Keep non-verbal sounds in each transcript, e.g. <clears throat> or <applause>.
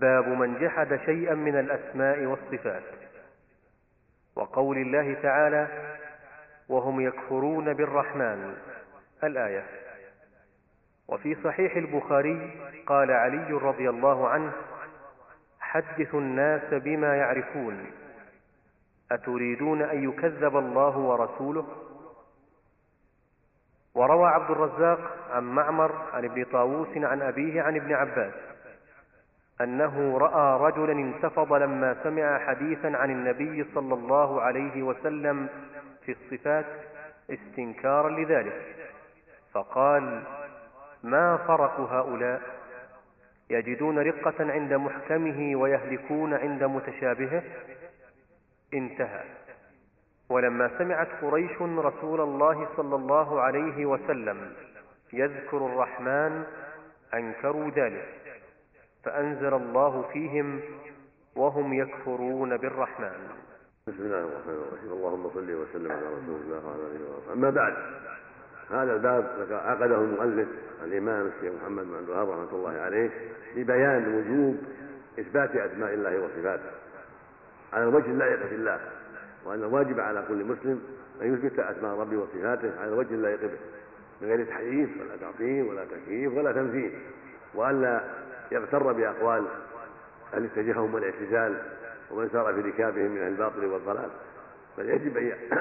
باب من جحد شيئا من الأسماء والصفات. وقول الله تعالى وهم يكفرون بالرحمن. الآية. وفي صحيح البخاري قال علي رضي الله عنه حدثوا الناس بما يعرفون. أتريدون أن يكذب الله ورسوله؟ وروى عبد الرزاق عن معمر عن ابن طاووس عن أبيه عن ابن عباس. أنه رأى رجلا انتفض لما سمع حديثا عن النبي صلى الله عليه وسلم في الصفات استنكارا لذلك. فقال ما فرق هؤلاء؟ يجدون رقة عند محكمه ويهلكون عند متشابهه؟ انتهى. ولما سمعت قريش رسول الله صلى الله عليه وسلم يذكر الرحمن أنكروا ذلك. فأنزل الله فيهم وهم يكفرون بالرحمن. بسم الله الرحمن الرحيم. اللهم صل وسلم على رسول الله وعلى آله وصحبه. أما بعد هذا الباب عقده المؤلف الإمام الشيخ محمد بن عبد الوهاب رحمة الله عليه لبيان وجوب إثبات أسماء الله وصفاته. على الوجه اللائق في الله وأن الواجب على كل مسلم أن يثبت أسماء ربه وصفاته على الوجه اللائق به من غير تحريف ولا تعطيل ولا تكييف ولا تمثيل والا يغتر بأقوال أهل التجهم والاعتزال ومن سار في ركابهم من الباطل والضلال. بل يجب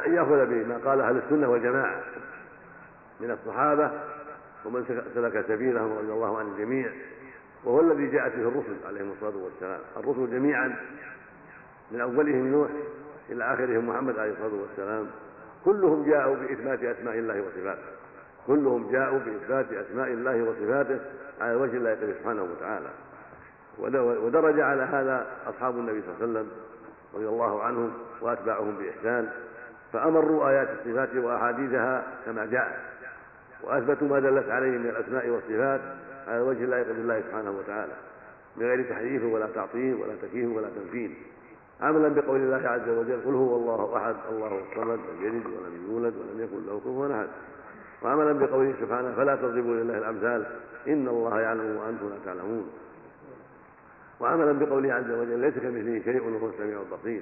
أن يأخذ بما قال أهل السنة والجماعة من الصحابة ومن سلك سبيلهم رضي الله عن الجميع. وهو الذي جاءت به الرسل عليهم الصلاة والسلام. الرسل جميعا من أولهم نوح إلى آخرهم محمد عليه الصلاة والسلام. كلهم جاءوا بإثبات أسماء الله وصفاته. كلهم جاءوا بإثبات أسماء الله وصفاته. على وجه الله سبحانه وتعالى. ودرج على هذا أصحاب النبي صلى الله عليه وسلم رضي الله عنهم وأتباعهم بإحسان فأمروا آيات الصفات وأحاديثها كما جاءت وأثبتوا ما دلت عليه من الأسماء والصفات على وجه اللائق بالله سبحانه وتعالى. من غير تحريف ولا تعطيل ولا تكييف ولا تمثيل عملا بقول الله عز وجل قل هو الله أحد الله الصمد لم يلد ولم يولد ولم يكن له كفوا أحد. وعملا بقوله سبحانه فلا تضربوا لله الأمثال إن الله يعلم وأنتم لا تعلمون. وعملا بقوله عز وجل ليس كمثله شيء وهو السميع البصير.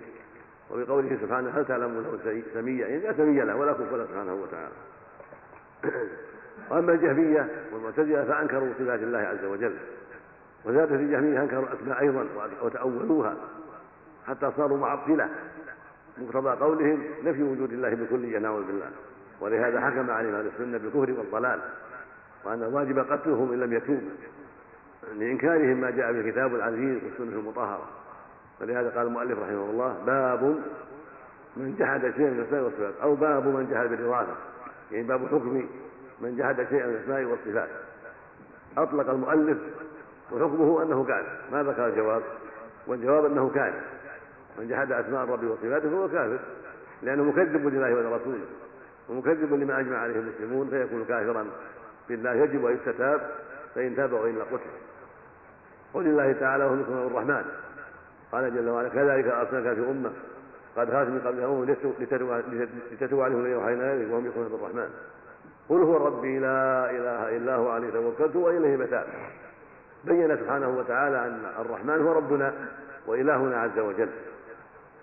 وبقوله سبحانه هل تعلم له سميا يعني لا سمي له ولا كفر سبحانه وتعالى. وأما الجهمية والمعتزلة فأنكروا صفات الله عز وجل. وزاد في الجهمية أنكروا الأسماء أيضا وتأولوها. حتى صاروا معطلة. مقتضى قولهم نفي وجود الله بكليه نعوذ بالله. ولهذا حكم عليهم أهل السنة بالكفر والضلال وأن الواجب قتلهم إن لم يتوبوا لإنكارهم ما جاء في الكتاب العزيز والسنة المطهرة. فلهذا قال المؤلف رحمه الله باب من جحد شيئا من الأسماء والصفات أو باب من جحد بالإضافة يعني باب حكم من جحد شيئا من الأسماء والصفات. أطلق المؤلف وحكمه أنه كان. ما ذكر الجواب؟ والجواب أنه كان. من جحد أسماء الرب وصفاته فهو كافر لأنه مكذب لله ولرسوله. ومكذب لما أجمع عليه المسلمون فيكون كافرا بالله يجب أن يستتاب فإن تاب وإلا قتل قل الله تعالى وهم يكون الرحمن. قال جل وعلا كذلك أرسلناك في أمة قد خالت من قبلها أمم لتتلو عليهم الذي اوحينا إليك وهم يكونون بالرحمن. قل هو ربي لا إله إلا هو عليه توكلت وإليه متاب بين سبحانه وتعالى أن الرحمن هو ربنا وإلهنا عز وجل.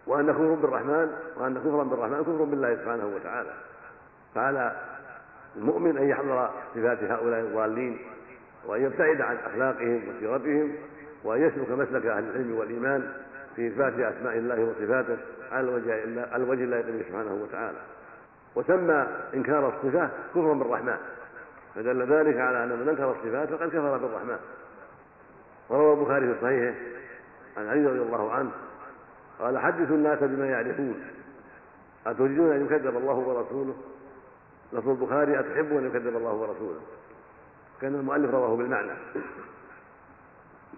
وأن كفر بالرحمن وأن كفرا بالرحمن كفر بالله سبحانه وتعالى. فعلى المؤمن أن يحضر صفات هؤلاء الضالين وأن يبتعد عن أخلاقهم وسيرتهم وأن يسلك مسلك أهل العلم والإيمان في إثبات أسماء الله وصفاته على الوجه على الوجه الله سبحانه وتعالى. وسمى إنكار الصفات كفرا بالرحمن. فدل ذلك على أن من أنكر الصفات فقد كفر بالرحمن. وروى البخاري في صحيحه عن علي رضي الله عنه قال حدثوا الناس بما يعرفون. أتريدون أن يكذب الله ورسوله؟ لفظ البخاري أتحبون أن يكذب الله ورسوله. كان المؤلف رواه بالمعنى.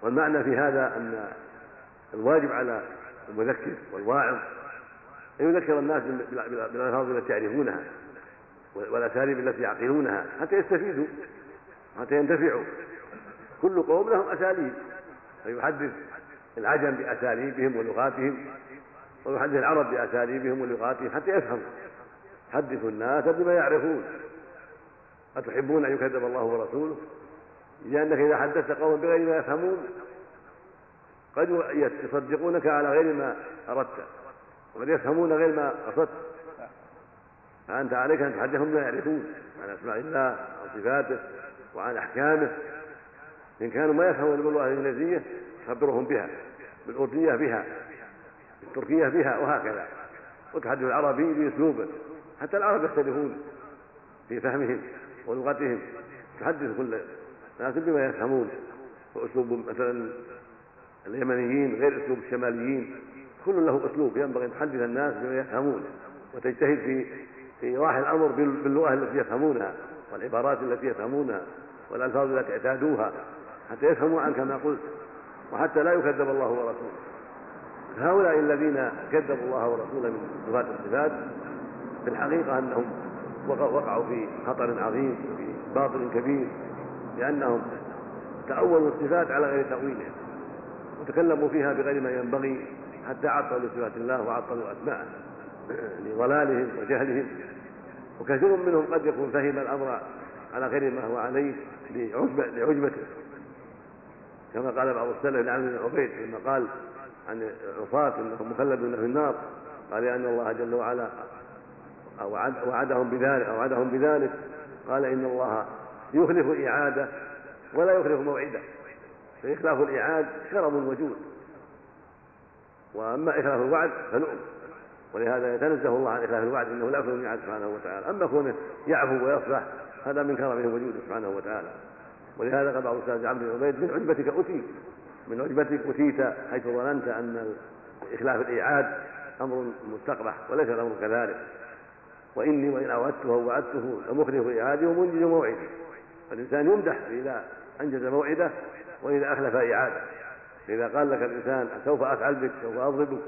والمعنى في هذا أن الواجب على المذكر والواعظ أن يذكر الناس بالألفاظ التي يعرفونها والأساليب التي يعقلونها حتى يستفيدوا حتى ينتفعوا. كل قوم لهم أساليب. فيحدث العجم بأساليبهم ولغاتهم ويحدث العرب بأساليبهم ولغاتهم حتى يفهموا. حدثوا الناس بما يعرفون. أتحبون أن يكذب الله ورسوله؟ لأنك إذا حدثت قوما بغير ما يفهمون. قد يصدقونك على غير ما أردت. وقد يفهمون غير ما قصدت فأنت عليك أن تحدثهم بما يعرفون. عن أسماء الله عن صفاته وعن أحكامه. إن كانوا ما يفهمون باللغة الإنجليزية خبرهم بها. بالأردية بها. بالتركية بها وهكذا. وتحدث العربي بأسلوبه. حتى العرب يختلفون في فهمهم ولغتهم. تحدث كل ناس بما يفهمون. وأسلوب مثلا اليمنيين غير أسلوب الشماليين كل له أسلوب ينبغي أن تحدث الناس بما يفهمون. وتجتهد في في ايضاح الأمر باللغة التي يفهمونها والعبارات التي يفهمونها والألفاظ التي اعتادوها حتى يفهموا عنك ما قلت. وحتى لا يكذب الله ورسوله. هؤلاء الذين كذبوا الله ورسوله من صفات الصفات في الحقيقة أنهم وقعوا في خطر عظيم وفي باطل كبير لأنهم تأولوا الصفات على غير تأويلها وتكلموا فيها بغير ما ينبغي حتى عطلوا صفات الله وعطلوا أسماءه <clears throat> لضلالهم وجهلهم. وكثير منهم قد يكون فهم الأمر على غير ما هو عليه لعجبته. كما قال بعض السلف لعن بن عبيد لما قال عن العصاة انهم مخلدون في النار قال لأن الله جل وعلا وعدهم بذلك أو وعدهم بذلك. قال إن الله يخلف إعادة ولا يخلف موعدة. فإخلاف الإعاد كرم وجود. وأما إخلاف الوعد فنؤم ولهذا يتنزه الله عن إخلاف الوعد إنه لا يخلف الميعاد سبحانه وتعالى. أما كونه يعفو ويصفح هذا من كرمه وجوده سبحانه وتعالى. ولهذا قال بعض الأستاذ عبد بن عبيد من عجبتك أتيت من عجبتك أتيت حيث ظننت أن إخلاف الإيعاد أمر مستقبح وليس الأمر كذلك. وإني وإن أوعدته ووعدته لمخلف إعادي ومنجز موعدي. فالإنسان يمدح إذا أنجز موعده وإذا أخلف إعادة إذا قال لك الإنسان سوف أفعل بك سوف أضربك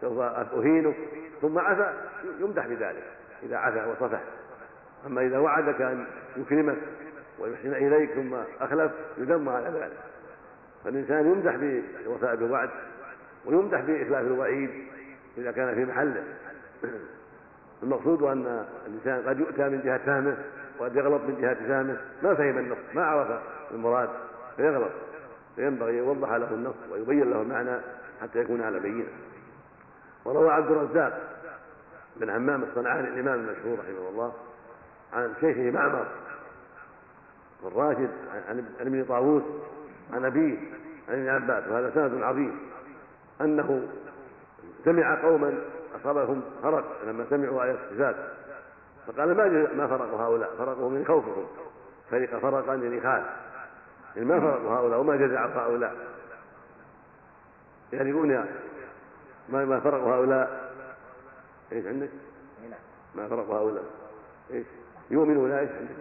سوف أهينك ثم عفى يمدح بذلك إذا عفى وصفح. أما إذا وعدك أن يكرمك ويحسن إليك ثم أخلف يذم على ذلك. فالإنسان يمدح بوفاء بالوعد ويمدح بإخلاف الوعيد إذا كان في محله. المقصود أن الإنسان قد يؤتى من جهة فهمه وقد يغلط من جهة فهمه. ما فهم النص ما عرف المراد. فيغلط. فينبغي يوضح له النص ويبين له المعنى حتى يكون على بينة. وروى عبد الرزاق بن همام الصنعاني الإمام المشهور رحمه الله عن شيخه معمر والراشد عن ابن طاووس عن أبيه عن ابن عباس وهذا سند عظيم أنه سمع قوما أصابهم فرق لما سمعوا إيه الصفات فقال ما ما فرقوا هؤلاء؟ فرقوا من خوفهم. فرق فرقا يعني خاف يعني ما فرقوا هؤلاء وما جزعوا هؤلاء؟ يعني يقول ما ما فرقوا هؤلاء؟ إيش عندك؟ ما فرقوا هؤلاء. إيش؟ يؤمنون إيش عندك؟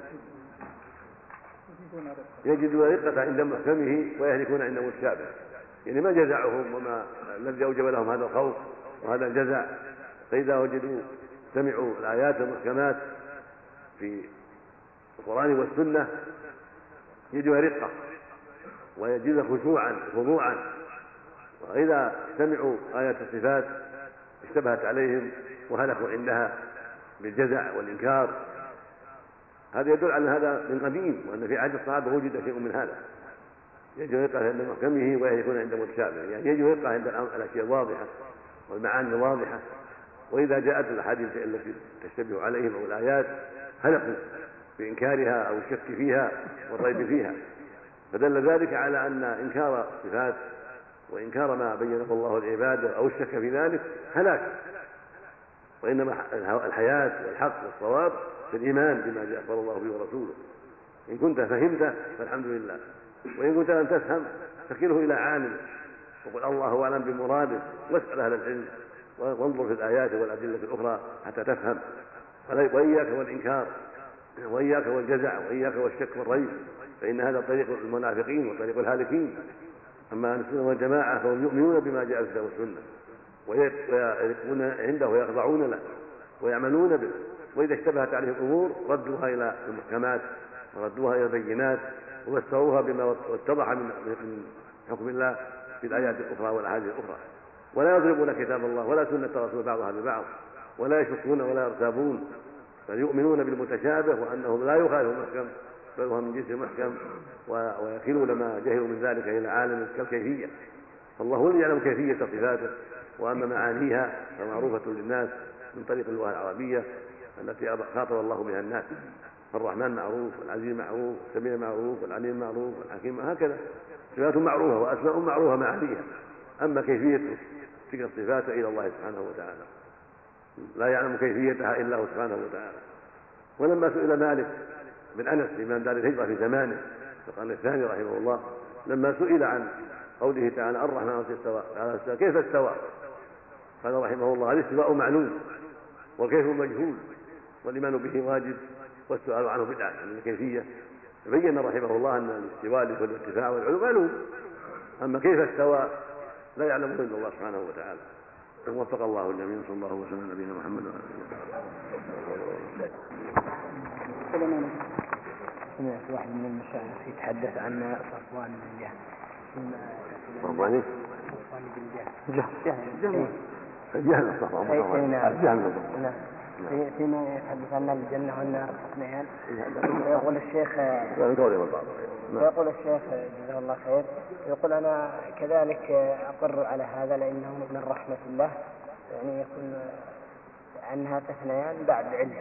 يجدون رقة عند محكمه ويهلكون عند متشابه. يعني ما جزعهم وما الذي أوجب لهم هذا الخوف. وهذا الجزع فإذا وجدوا سمعوا الآيات المحكمات في القرآن والسنة يجدها رقة ويجد خشوعا خضوعا وإذا سمعوا آية الصفات اشتبهت عليهم وهلكوا عندها بالجزع والإنكار. هذا يدل على هذا من قديم وأن في عهد الصحابة وجد شيء من هذا. يجب رقة عند محكمه ويكون عند متشابه. يعني يجب رقة عند الأشياء الواضحة. والمعاني الواضحة. وإذا جاءت الأحاديث التي تشتبه عليهم أو الآيات هلكوا بإنكارها أو الشك فيها والريب فيها. فدل ذلك على أن إنكار الصفات وإنكار ما بينه الله لعباده أو الشك في ذلك هلاك. وإنما الحياة والحق والصواب في الإيمان بما جاء أخبر الله به ورسوله. إن كنت فهمت فالحمد لله. وإن كنت لم تفهم فكله إلى عالم. وقل الله أعلم بمراده واسأل أهل العلم وانظر في الآيات والأدلة الأخرى حتى تفهم. وإياك والإنكار وإياك والجزع وإياك والشك والريب فإن هذا طريق المنافقين وطريق الهالكين. أما أهل السنة والجماعة فهم يؤمنون بما جاء في الكتاب والسنة ويقفون عنده ويخضعون له ويعملون به. وإذا اشتبهت عليهم أمور ردوها إلى المحكمات وردوها إلى البينات وفسروها بما اتضح من حكم الله. في الآيات الأخرى والأحاديث الأخرى. ولا يضربون كتاب الله ولا سنة رسول بعضها ببعض ولا يشكون ولا يرتابون بل يؤمنون بالمتشابه وأنه لا يخالف المحكم بل هو من جنس المحكم ويكلون ما جهلوا من ذلك إلى عالم كالكيفية. فالله هو يعلم كيفية صفاته وأما معانيها فمعروفة للناس من طريق اللغة العربية التي خاطب الله بها الناس. فالرحمن معروف والعزيز معروف والسميع معروف والعليم معروف والحكيم هكذا. صفات معروفة وأسماء معروفة معانيها أما كيفية تلك الصفات إلى الله سبحانه وتعالى. لا يعلم كيفيتها إلا هو سبحانه وتعالى. ولما سئل مالك بن أنس إمام دار الهجرة في زمانه في القرن الثاني رحمه الله لما سئل عن قوله تعالى الرحمن استوى قال استوى. كيف استوى؟ قال رحمه الله الاستواء معلوم والكيف مجهول والإيمان به واجب والسؤال عنه بدعة عن الكيفية بين رحمه الله أن الاستواء والارتفاع والعلو معلوم. أما كيف استوى؟ لا يعلمه إلا الله سبحانه وتعالى. وفق الله الجميع صلى الله وسلم على نبينا محمد وعلى آله وصحبه سمعت واحد من المشايخ يتحدث عن صفوان بن جهل صفوان صفوان بن جهل جهل جهل صفوان نعم. جهل نعم فيما يتحدث عن الجنة والنار اثنيان يقول الشيخ يقول الشيخ جزاه الله خير. يقول أنا كذلك أقر على هذا لأنه من رحمة الله. يعني يكون عنها تثنيان بعد علم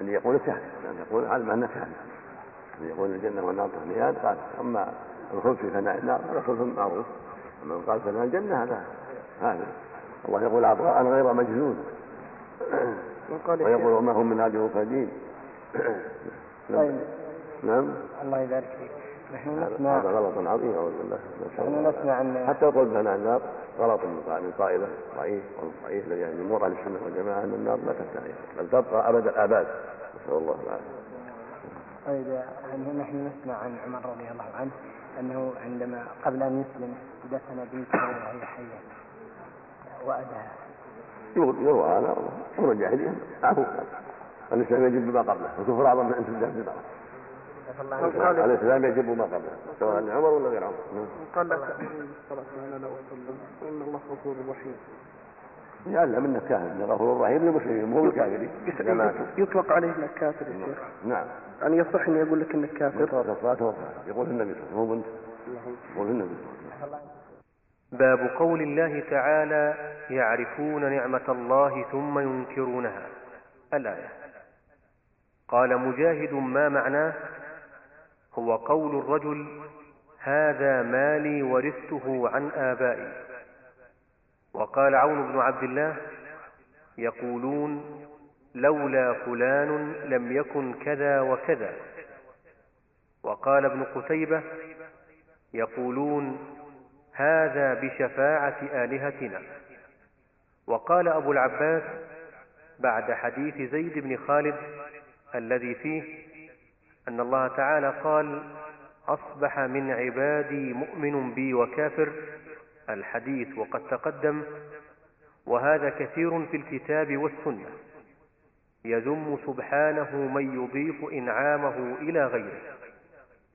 اللي يقول كهف يعني يقول علم أنه كهف اللي يقول الجنة والنار تثنيان قال أما الخلف في فناء النار هذا خلف معروف. من قال فناء الجنة هذا هذا. الله يقول عطاء غير مجنون. ويقول وما هم من هذه المفردين طيب. نعم. الله يبارك فيك. نحن نسمع هذا غلط عظيم أعوذ بالله. نحن نسمع ان حتى يقول بناء النار غلط من قائله ضعيف ضعيف يعني جمهور أهل السنة والجماعة أن النار لا تنتهي بل تبقى أبد الآباد. نسأل الله العافية. طيب نحن نسمع عن عمر رضي الله عنه أنه عندما قبل أن يسلم دفن بنته وهي حية وأداها يروى هذا أمر الجاهليه معروف الاسلام يجب ما قبله الكفر اعظم من ان تبدا بدعه الاسلام يجب ما قبله سواء عمر ولا غير عمر نعم. قال على وسلم وإن الله غفور رحيم يعلم انك كافر ان غفور رحيم للمسلمين مو بالكافرين يطلق عليه انك كافر يا شيخ نعم يعني يصح اني أقول لك انك كافر يقول النبي صلى الله عليه وسلم يقول النبي صلى الله عليه وسلم باب قول الله تعالى يعرفون نعمة الله ثم ينكرونها. الآية. قال مجاهد ما معناه؟ هو قول الرجل هذا مالي ورثته عن آبائي. وقال عون بن عبد الله يقولون لولا فلان لم يكن كذا وكذا. وقال ابن قتيبة يقولون هذا بشفاعة آلهتنا. وقال أبو العباس بعد حديث زيد بن خالد الذي فيه أن الله تعالى قال أصبح من عبادي مؤمن بي وكافر. الحديث وقد تقدم وهذا كثير في الكتاب والسنة. يذم سبحانه من يضيف إنعامه إلى غيره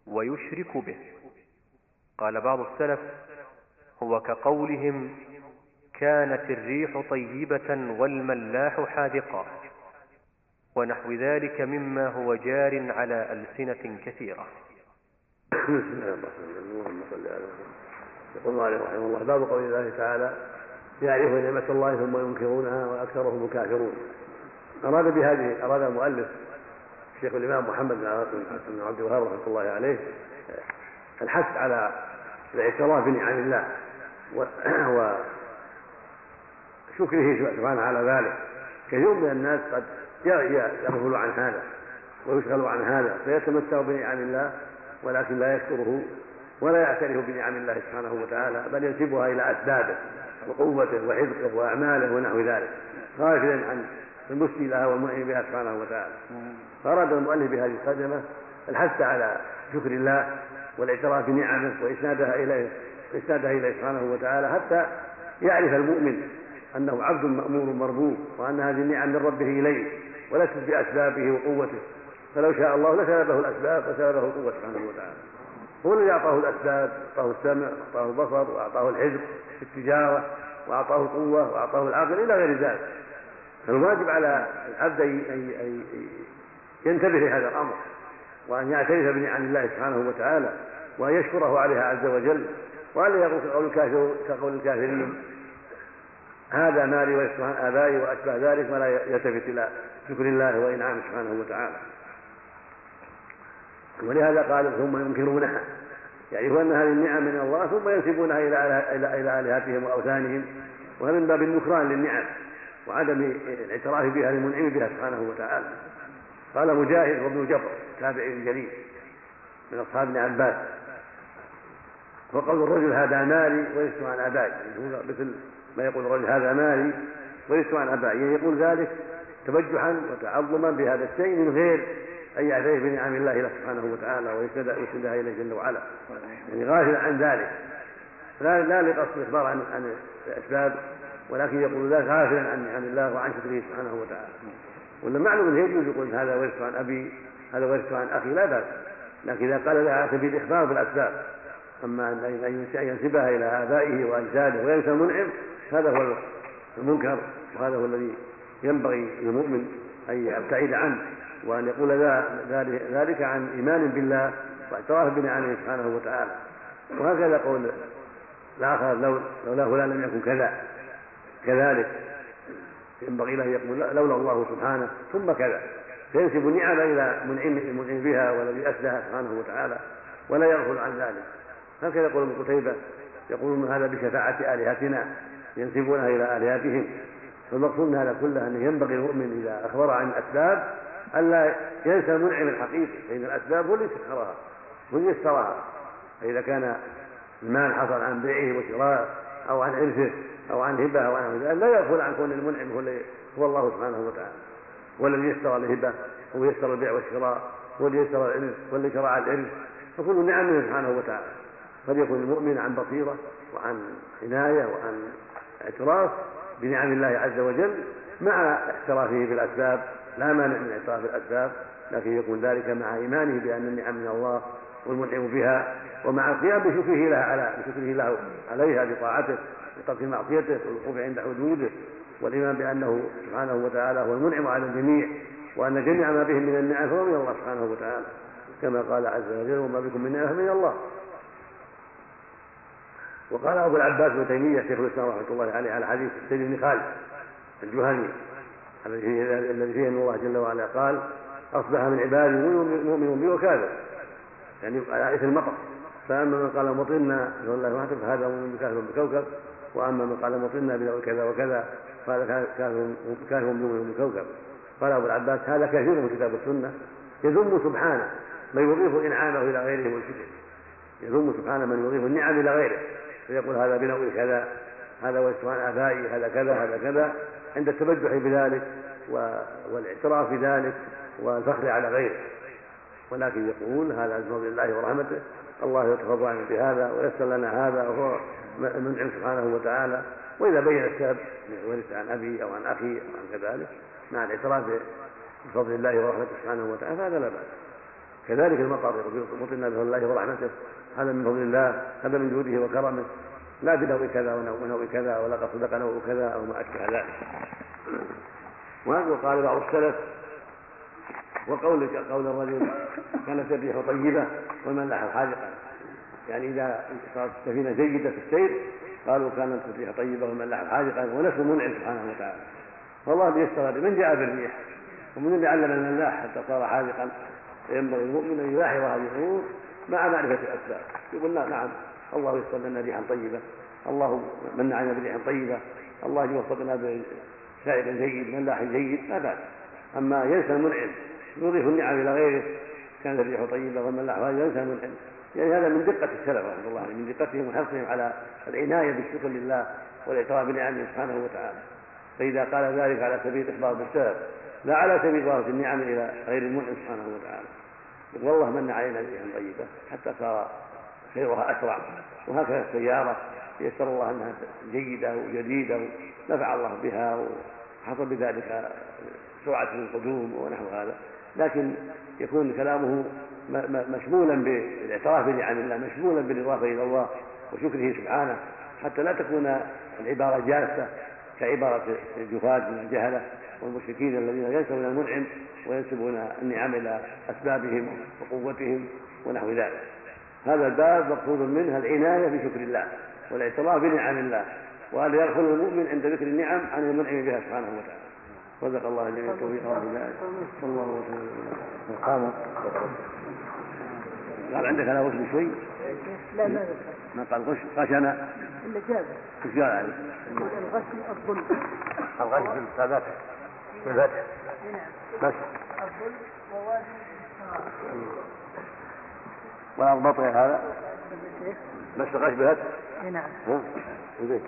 ويشرك به. قال بعض السلف هو كقولهم كانت الريح طيبة والملاح حاذقا ونحو ذلك مما هو جار على ألسنة كثيرة. بسم الله الرحمن الرحيم اللهم صل على يقول رحمه الله باب قول الله تعالى يعرفون نعمة الله ثم ينكرونها وأكثرهم كافرون. أراد بهذه أراد المؤلف الشيخ الإمام محمد بن عبد الوهاب رحمة الله عليه الحث على الاعتراف بنعم الله. وشكره <clears throat> سبحانه على ذلك. كثير من الناس قد يغفل عن هذا ويشغل عن هذا فيتمتع بنعم الله ولكن لا يشكره ولا يعترف بنعم الله سبحانه وتعالى بل ينسبها إلى أسبابه وقوته وحذقه وأعماله ونحو ذلك غافلا عن المسجي لها والمؤمن بها سبحانه وتعالى. فأراد المؤلف بهذه الترجمه الحث على شكر الله والإعتراف بنعمه وإسنادها إليه إسنادها إليه سبحانه وتعالى حتى يعرف المؤمن أنه عبد مأمور مربوب وأن هذه النعم من ربه إليه وليست بأسبابه وقوته. فلو شاء الله لسلبه الأسباب وسلبه القوة سبحانه وتعالى. هو الذي أعطاه الأسباب أعطاه السمع وأعطاه البصر وأعطاه الحزب في التجارة وأعطاه القوة وأعطاه العقل إلى غير ذلك. فالواجب على العبد أن ينتبه لهذا الأمر وأن يعترف بنعم الله سبحانه وتعالى وأن يشكره عليها عز وجل. وألا يقول كقول الكافر كقول الكافرين هذا مالي ويسكن عن آبائي وأشبه ذلك ولا يلتفت إلى شكر الله وإنعامه سبحانه وتعالى. ولهذا قال ثم ينكرونها. يعرفون أن هذه النعم من الله ثم ينسبونها إلى إلى إلى آلهتهم وأوثانهم وهذا من باب النكران للنعم وعدم الاعتراف بها للمنعم بها سبحانه وتعالى. قال مجاهد وابن جبر تابعي جليل من أصحاب ابن عباس. وقول الرجل هذا مالي ولست عن ابائي يعني مثل ما يقول الرجل هذا مالي ولست عن ابائي يعني يقول ذلك تبجحا وتعظما بهذا الشيء من غير أن يعترف بنعم الله له سبحانه وتعالى ويسندها إليه جل وعلا. يعني غافلا عن ذلك. لا لا لقصد الاخبار عن عن الأسباب ولكن يقول ذلك غافلا عن نعم الله وعن شكره سبحانه وتعالى. ولا معلوم يجوز يقول هذا ورثت عن أبي هذا ورثت عن أخي لا بأس. لكن إذا قال ذلك على سبيل الاخبار بالأسباب أما أن ينسبها إلى آبائه وأجداده وينسى المنعم هذا هو المنكر وهذا هو الذي ينبغي للمؤمن أن يبتعد عنه وأن يقول ذلك عن إيمان بالله واعتراف بنعمه سبحانه وتعالى. وهكذا قول الآخر لو لولا فلان لم يكن كذا كذلك. ينبغي له يقول لولا الله سبحانه ثم كذا. فينسب النعم إلى منعم المنعم بها والذي أسدها سبحانه وتعالى ولا يغفل عن ذلك. هكذا يقول ابن قتيبة؟ يقولون هذا بشفاعة آلهتنا ينسبونها إلى آلهتهم. فالمقصود من هذا كله أنه ينبغي المؤمن إذا أخبر عن الأسباب ألا ينسى المنعم الحقيقي فإن الأسباب هو اللي سخرها هو اللي يسرها فإذا كان المال حصل عن بيعه وشرائه أو عن إرثه أو عن هبة أو عن لا يغفل عن كون المنعم هو, هو الله سبحانه وتعالى. والذي يسر الهبة هو يسر البيع والشراء هو الذي يسر الإرث والذي شرع الإرث فكل نعمه سبحانه وتعالى. فليكن المؤمن عن بصيرة وعن عناية وعن اعتراف بنعم الله عز وجل مع احترافه بالأسباب لا مانع من اعتراف الأسباب لكن يكون ذلك مع إيمانه بأن النعم من الله والمنعم بها ومع القيام بشكره لها على بشكره له عليها بطاعته بترك معصيته والوقوف عند حدوده والإيمان بأنه سبحانه وتعالى هو المنعم على الجميع وأن جميع ما بهم من النعم فهو من الله سبحانه وتعالى كما قال عز وجل وما بكم من نعمة من الله. وقال أبو العباس بن تيمية شيخ الإسلام رحمة الله عليه على حديث سيد بن خالد الجهني الذي فيه أن الله جل وعلا قال أصبح من عبادي مؤمن بي وكافر. يعني على اثر المطر. فأما من قال مطرنا بفضل الله وحده فهذا مؤمن بكافر بكوكب. وأما من قال مطرنا بنوع كذا وكذا فهذا كافر مؤمن بكوكب. قال أبو العباس هذا كثير من كتاب السنة. يذم سبحانه من يضيف إنعامه إلى غيره والشكر يذم سبحانه من يضيف النعم إلى غيره. فيقول هذا بنوع كذا هذا وجه عن آبائي هذا كذا هذا كذا. عند التبجح بذلك والاعتراف بذلك والفخر على غيره. ولكن يقول هذا من فضل الله ورحمته الله يتفضل بهذا ويسر لنا هذا وهو منعم سبحانه وتعالى. وإذا بين السبب ورث عن أبي أو عن أخي أو عن كذلك مع الاعتراف بفضل الله ورحمته سبحانه وتعالى فهذا لا بأس. كذلك المطر يقول مطرنا بفضل الله ورحمته هذا من فضل الله هذا من جوده وكرمه. لا بنوع كذا ونوع كذا ولا قد صدق نوع كذا أو ما أشبه ذلك. وهذا قال بعض السلف. وقول قول الرجل كانت الريح طيبة والملاح حاذقا يعني إذا صارت السفينة جيدة في السير قالوا كانت الريح طيبة والملاح حاذقا ونفس المنعم سبحانه وتعالى. فالله يسر من جاء بالريح؟ ومن الذي علم الملاح حتى صار حاذقا فينبغي المؤمن أن يلاحظ هذه الأمور مع معرفة الأسباب. يقول لا نعم. الله يسر لنا ريحا طيبة. الله من علينا بريح طيبة. الله يوفقنا بسائر جيد ملاح جيد لا بأس. أما ينسى المنعم يضيف النعم إلى غيره. كانت الريح طيبة والملاح ينسى المنعم. يعني هذا من دقة السلف رحمه الله من دقتهم وحرصهم على العناية بالشكر لله والإعتراف بنعمه سبحانه وتعالى. فإذا قال ذلك على سبيل الإخبار بالسبب لا على سبيل إضافة النعم إلى غير المنعم سبحانه وتعالى. والله من علينا ريحا طيبة حتى صار خيرها أسرع. وهكذا السيارة يسر الله أنها جيدة وجديدة نفع الله بها وحصل بذلك سرعة القدوم ونحو هذا. لكن يكون كلامه مشمولا بالاعتراف بنعم الله مشمولا بالإضافة إلى الله وشكره سبحانه حتى لا تكون العبارة جافة كعبارة الجفاة من الجهلة. والمشركين الذين ينسبون المنعم وينسبون النعم إلى أسبابهم وقوتهم ونحو ذلك. هذا الباب مقصود منه العناية بشكر الله والاعتراف بنعم الله وأن يغفل المؤمن عند ذكر النعم عن المنعم بها سبحانه وتعالى. صدق الله الجميع التوفيق والهداية صلى الله وسلم. قام قال عندك على غسل شوي؟ لا ما ما قال غش غشنا. إلا جاب إيش قال عليه؟ الغسل الظلم الغش في السادات في الفتح بس ولا ضبط هذا بس الغش بالفتح اي نعم ها زين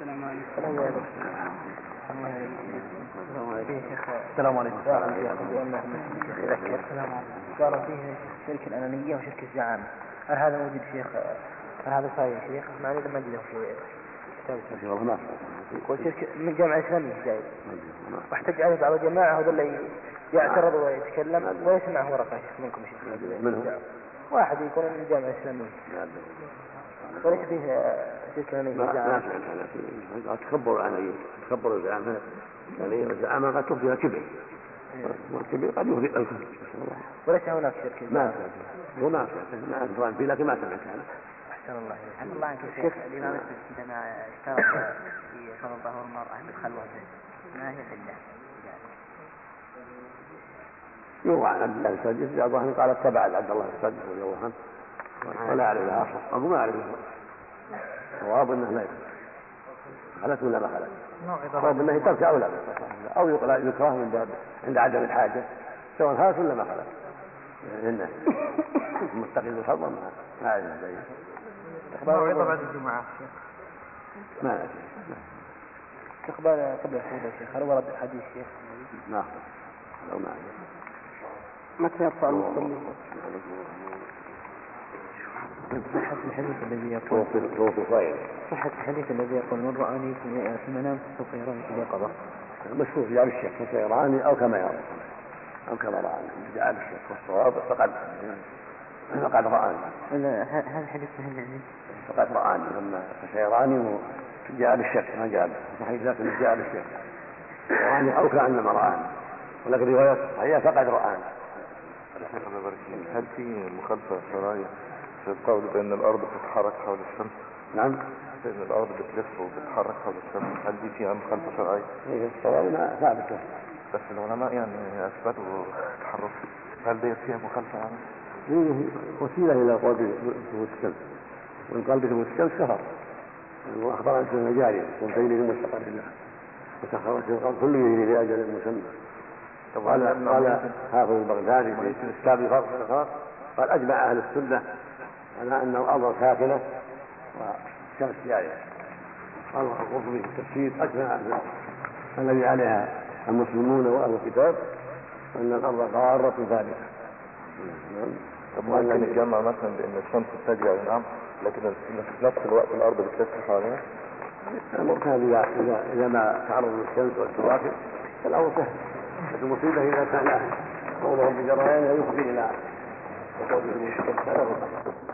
السلام عليكم. السلام عليكم. قالوا فيه شركة الأنانية وشركة الزعامة هل هذا موجود شيخ؟ هل هذا صحيح يا شيخ؟ مع انه ما عنده في كتاب السنة والله ما وشركة من الجامعة الإسلامية جاي؟ واحتج عليه بعض الجماعة هذول اللي يعترض ويتكلم ويسمع ورقة شيخ منكم يا شيخ منهم؟ واحد يكون من الجامعة الإسلامية وليس فيه ما أنانية ما سمعت أنا تكبر عن تكبر الزعامة. يعني الزعامة قد تفضي كبر والكبر قد يفضي الكفر نسأل الله وليس هناك شركة. ما هو ما سمعت ما فيه لكن ما سمعت أنا أحسن الله عبد الله عنك يا شيخ. الإمام عندما اشترط في فرض ظهور المرأة بالخلوة ما هي العلة؟ يروى عن عبد الله سجد بعض أهل قال اتبع عبد الله سجد رضي الله عنه. ولا أعرف لها أصلا أبو ما أعرف لها صواب انه لا يكره. خلت ولا ما خلت؟ صواب انه ترك اولى بالصحة. أو يقرا يكره من باب عند عدم الحاجة. سواء خلت ولا ما خلت يعني انه متخذ الحظ ما ما اعرف ذلك موعظة بعد الجمعة شيخ؟ ما أدري. استقبال قبل الحدود يا شيخ هل ورد حديث شيخ؟ ما اخبر لو ما أدري. متى يرفع المصلي؟ صحة الحديث الذي يقول صحة الحديث الذي يقول من رآني في في المنام سوف يراني في اليقظة. مشهور في جعل الشيخ كسيراني أو كما يرى. أو كما رآني جعل الشيخ والصواب فقد فقد رآني. هذا الحديث سهل يعني فقد رآني. لما كسيراني جاء بالشك ما جاء صحيح لكن جاء بالشك رآني أو كأنما رآني. ولكن رواية صحيحة فقد رآني. هل في مخالفة شرعية في القول بأن الأرض بتتحرك حول الشمس؟ نعم. بأن الأرض بتلف وبتتحرك حول الشمس، هل دي فيها مخالفة شرعية؟ إيه، الصواب ثابتة بس العلماء يعني أثبتوا التحرك، هل دي فيها مخالفة يعني؟ هي وسيلة إلى القول بثبوت الشمس وإن قال بثبوت الشمس كفر لأنه أخبر عن سنة جارية. وانتين لمستقر الله. وسخر الشمس كل يجري لأجل مسمى. قال قال حافظ البغدادي. في كتاب فرق الأخلاق قال أجمع أهل السنة. على أن الأرض ساكنة والشمس جارية قال القرطبي في التفسير أجمع الذي عليها المسلمون وأهل الكتاب أن الأرض قارة ثابتة. طب ممكن نتجمع مثلا بأن الشمس تجري نعم لكن في نفس الوقت الأرض بتلف حواليها؟ كان إذا إذا إذا ما تعرض للشمس والكواكب فالأمر سهل لكن المصيبة إذا كان قولهم بجريان يفضي إلى الشمس